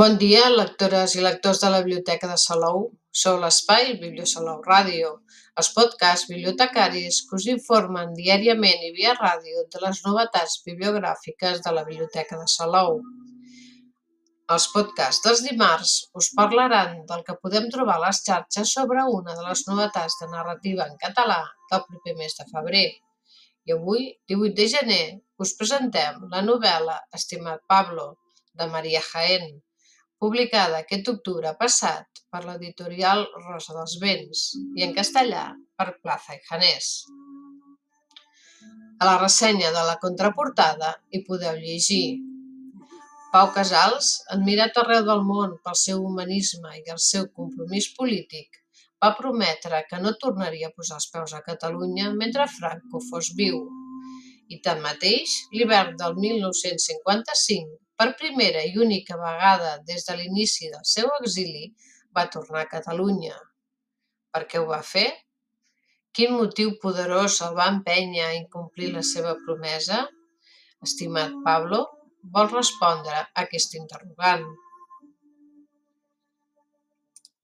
Bon dia, lectores i lectors de la Biblioteca de Salou. Sou l'espai Bibliosalou Ràdio, els podcasts bibliotecaris que us informen diàriament i via ràdio de les novetats bibliogràfiques de la Biblioteca de Salou. Els podcasts dels dimarts us parlaran del que podem trobar a les xarxes sobre una de les novetats de narrativa en català del proper mes de febrer. I avui, 18 de gener, us presentem la novel·la Estimat Pablo, de Maria Jaén, publicada aquest octubre passat per l'editorial Rosa dels Vents i en castellà per Plaza i Janés. A la ressenya de la contraportada hi podeu llegir Pau Casals, admirat arreu del món pel seu humanisme i el seu compromís polític, va prometre que no tornaria a posar els peus a Catalunya mentre Franco fos viu. I tanmateix, l'hivern del 1955 per primera i única vegada des de l'inici del seu exili, va tornar a Catalunya. Per què ho va fer? Quin motiu poderós el va empènyer a incomplir la seva promesa? Estimat Pablo, vol respondre a aquest interrogant.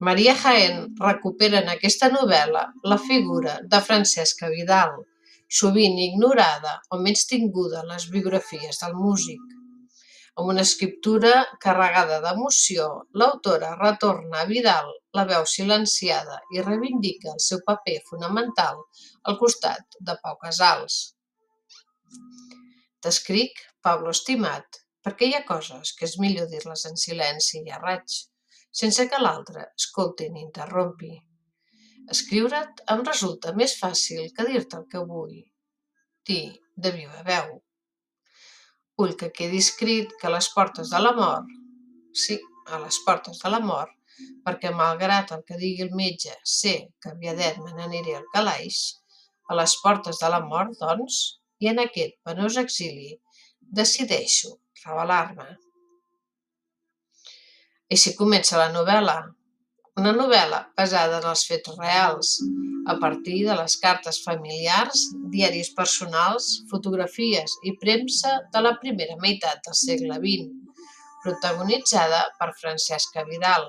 Maria Jaén recupera en aquesta novel·la la figura de Francesca Vidal, sovint ignorada o menys tinguda en les biografies del músic. Amb una escriptura carregada d'emoció, l'autora retorna a Vidal la veu silenciada i reivindica el seu paper fonamental al costat de Pau Casals. T'escric, Pablo estimat, perquè hi ha coses que és millor dir-les en silenci i a raig, sense que l'altre escolti ni interrompi. Escriure't em resulta més fàcil que dir-te el que vull. Dir de viva veu. Vull que quedi escrit que a les portes de la mort, sí, a les portes de la mort, perquè malgrat el que digui el metge, sé que aviadet me n'aniré al calaix, a les portes de la mort, doncs, i en aquest penós exili, decideixo revelar-me. si comença la novel·la, una novel·la basada en els fets reals, a partir de les cartes familiars, diaris personals, fotografies i premsa de la primera meitat del segle XX, protagonitzada per Francesca Vidal,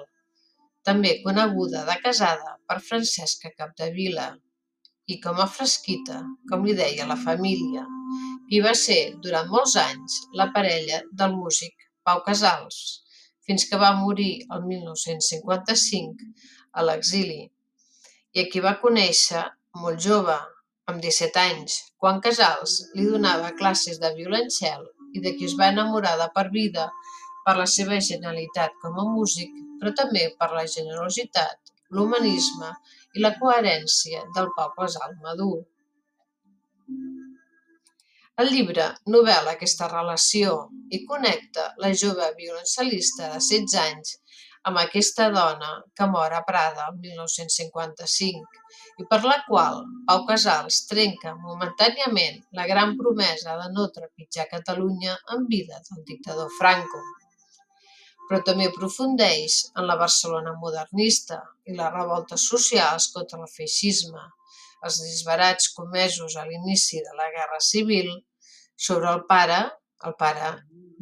també coneguda de casada per Francesca Capdevila, i com a fresquita, com li deia la família, qui va ser durant molts anys la parella del músic Pau Casals fins que va morir el 1955 a l'exili i a qui va conèixer molt jove, amb 17 anys, quan Casals li donava classes de violoncel i de qui es va enamorar de per vida per la seva genialitat com a músic, però també per la generositat, l'humanisme i la coherència del poble Casal madur. El llibre novel·la aquesta relació i connecta la jove violoncel·lista de 16 anys amb aquesta dona que mor a Prada el 1955 i per la qual Pau Casals trenca momentàniament la gran promesa de no trepitjar Catalunya en vida del dictador Franco. Però també aprofundeix en la Barcelona modernista i les revoltes socials contra el feixisme, els disbarats comesos a l'inici de la Guerra Civil sobre el pare, el pare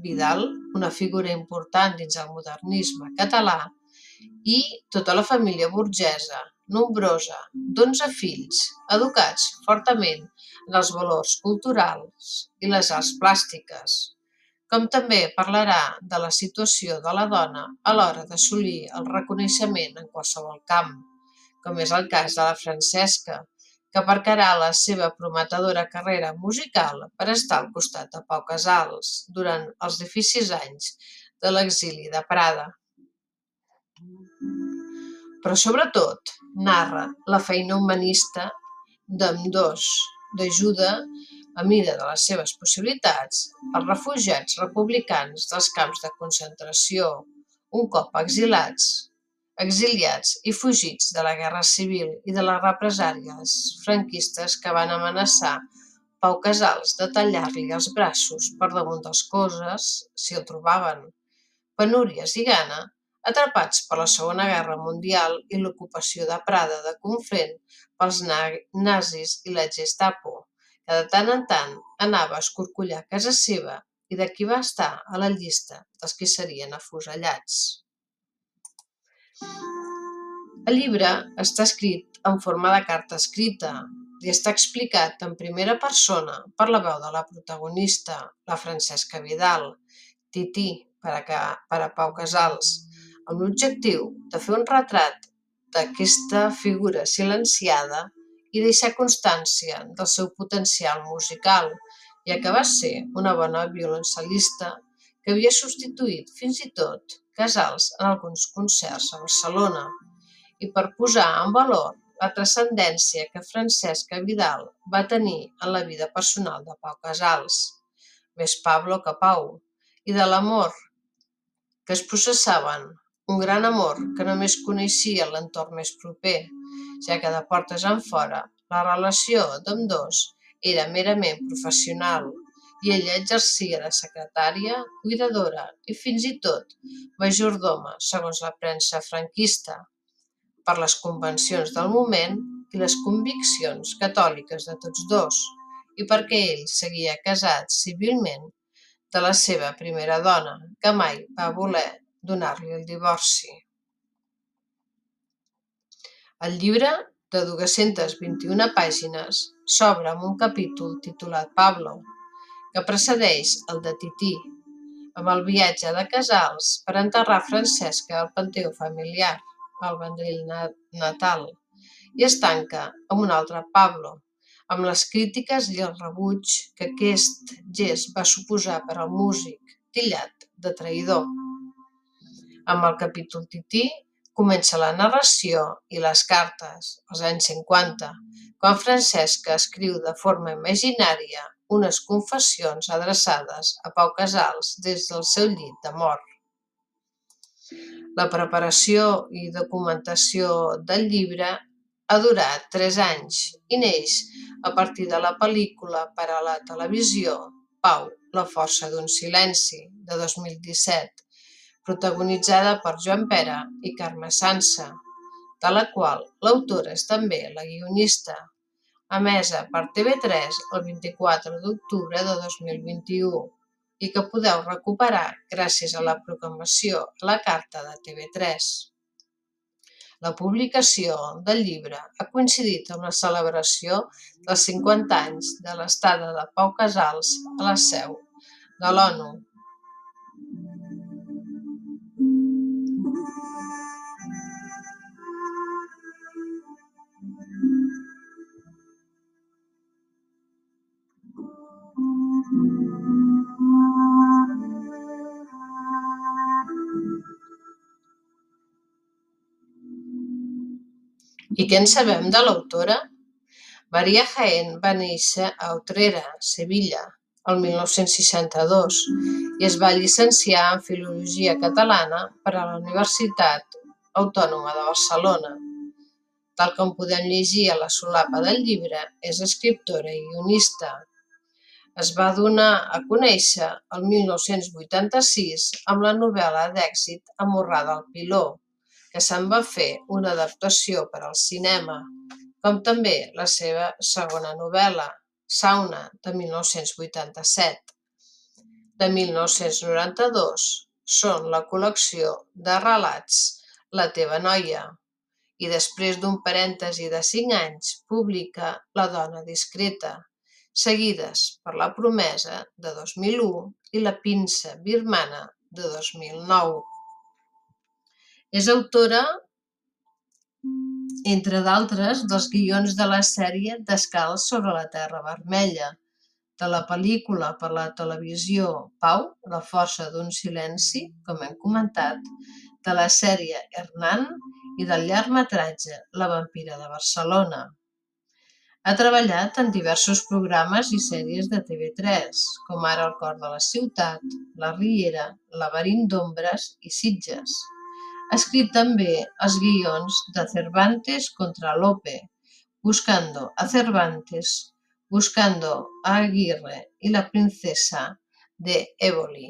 Vidal, una figura important dins el modernisme català, i tota la família burgesa, nombrosa, d'onze fills, educats fortament en els valors culturals i les arts plàstiques, com també parlarà de la situació de la dona a l'hora d'assolir el reconeixement en qualsevol camp, com és el cas de la Francesca, que aparcarà la seva prometedora carrera musical per estar al costat de Pau Casals durant els difícils anys de l'exili de Prada. Però sobretot narra la feina humanista d'ambdós, d'ajuda a mida de les seves possibilitats als refugiats republicans dels camps de concentració un cop exilats exiliats i fugits de la Guerra Civil i de les represàlies franquistes que van amenaçar Pau Casals de tallar-li els braços per damunt dels coses, si el trobaven. Penúries i gana, atrapats per la Segona Guerra Mundial i l'ocupació de Prada de Conflent pels nazis i la Gestapo, que de tant en tant anava a escorcollar casa seva i de qui va estar a la llista dels que serien afusellats. El llibre està escrit en forma de carta escrita i està explicat en primera persona per la veu de la protagonista, la Francesca Vidal, Tití, per a, per a Pau Casals, amb l'objectiu de fer un retrat d'aquesta figura silenciada i deixar constància del seu potencial musical, ja que va ser una bona violoncel·lista que havia substituït fins i tot Casals en alguns concerts a Barcelona, i per posar en valor la transcendència que Francesca Vidal va tenir en la vida personal de Pau Casals, més Pablo que Pau, i de l'amor que es processaven, un gran amor que només coneixia l'entorn més proper, ja que de portes en fora la relació d'ambdós era merament professional i ella exercia de secretària, cuidadora i fins i tot majordoma, segons la premsa franquista, per les convencions del moment i les conviccions catòliques de tots dos, i perquè ell seguia casat civilment de la seva primera dona, que mai va voler donar-li el divorci. El llibre, de 221 pàgines, s'obre amb un capítol titulat Pablo, que precedeix el de Tití, amb el viatge de Casals per enterrar Francesca al panteó familiar, al Vendrell natal, i es tanca amb un altre Pablo, amb les crítiques i el rebuig que aquest gest va suposar per al músic, tillat de traïdor. Amb el capítol Tití comença la narració i les cartes, als anys 50, quan Francesca escriu de forma imaginària unes confessions adreçades a Pau Casals des del seu llit de mort. La preparació i documentació del llibre ha durat tres anys i neix a partir de la pel·lícula per a la televisió Pau, la força d'un silenci, de 2017, protagonitzada per Joan Pera i Carme Sansa, de la qual l'autora és també la guionista emesa per TV3 el 24 d'octubre de 2021 i que podeu recuperar gràcies a la programació a la carta de TV3. La publicació del llibre ha coincidit amb la celebració dels 50 anys de l'estada de Pau Casals a la seu de l'ONU I què en sabem de l'autora? Maria Jaén va néixer a Utrera, Sevilla, el 1962 i es va llicenciar en Filologia Catalana per a la Universitat Autònoma de Barcelona. Tal com podem llegir a la solapa del llibre, és escriptora i guionista. Es va donar a conèixer el 1986 amb la novel·la d'èxit Amorrada al piló, que se'n va fer una adaptació per al cinema, com també la seva segona novel·la, Sauna, de 1987. De 1992 són la col·lecció de relats La teva noia, i després d'un parèntesi de cinc anys publica La dona discreta, seguides per La promesa de 2001 i La pinça birmana de 2009. És autora, entre d'altres, dels guions de la sèrie Descalç sobre la terra vermella, de la pel·lícula per la televisió Pau, La força d'un silenci, com hem comentat, de la sèrie Hernán i del llargmetratge La vampira de Barcelona. Ha treballat en diversos programes i sèries de TV3, com ara El cor de la ciutat, La Riera, Laberint d'ombres i Sitges. Escrit també els guions de Cervantes contra Lope, Buscando a Cervantes, Buscando a Aguirre i La princesa de Éboli.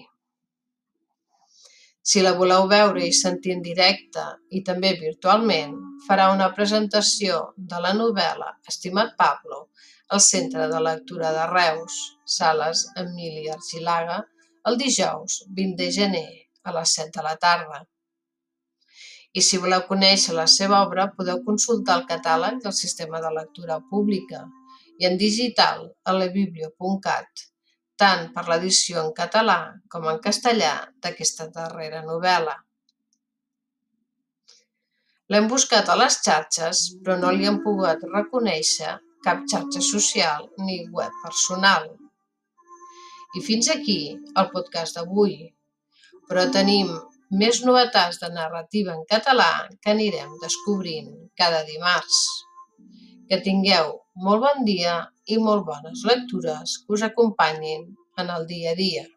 Si la voleu veure i sentir en directe i també virtualment, farà una presentació de la novel·la Estimat Pablo al Centre de Lectura de Reus, Sales Emili Argilaga, el dijous 20 de gener a les 7 de la tarda. I si voleu conèixer la seva obra, podeu consultar el catàleg del Sistema de Lectura Pública i en digital a lebiblio.cat, tant per l'edició en català com en castellà d'aquesta darrera novel·la. L'hem buscat a les xarxes, però no li hem pogut reconèixer cap xarxa social ni web personal. I fins aquí el podcast d'avui. Però tenim més novetats de narrativa en català que anirem descobrint cada dimarts. Que tingueu molt bon dia i molt bones lectures que us acompanyin en el dia a dia.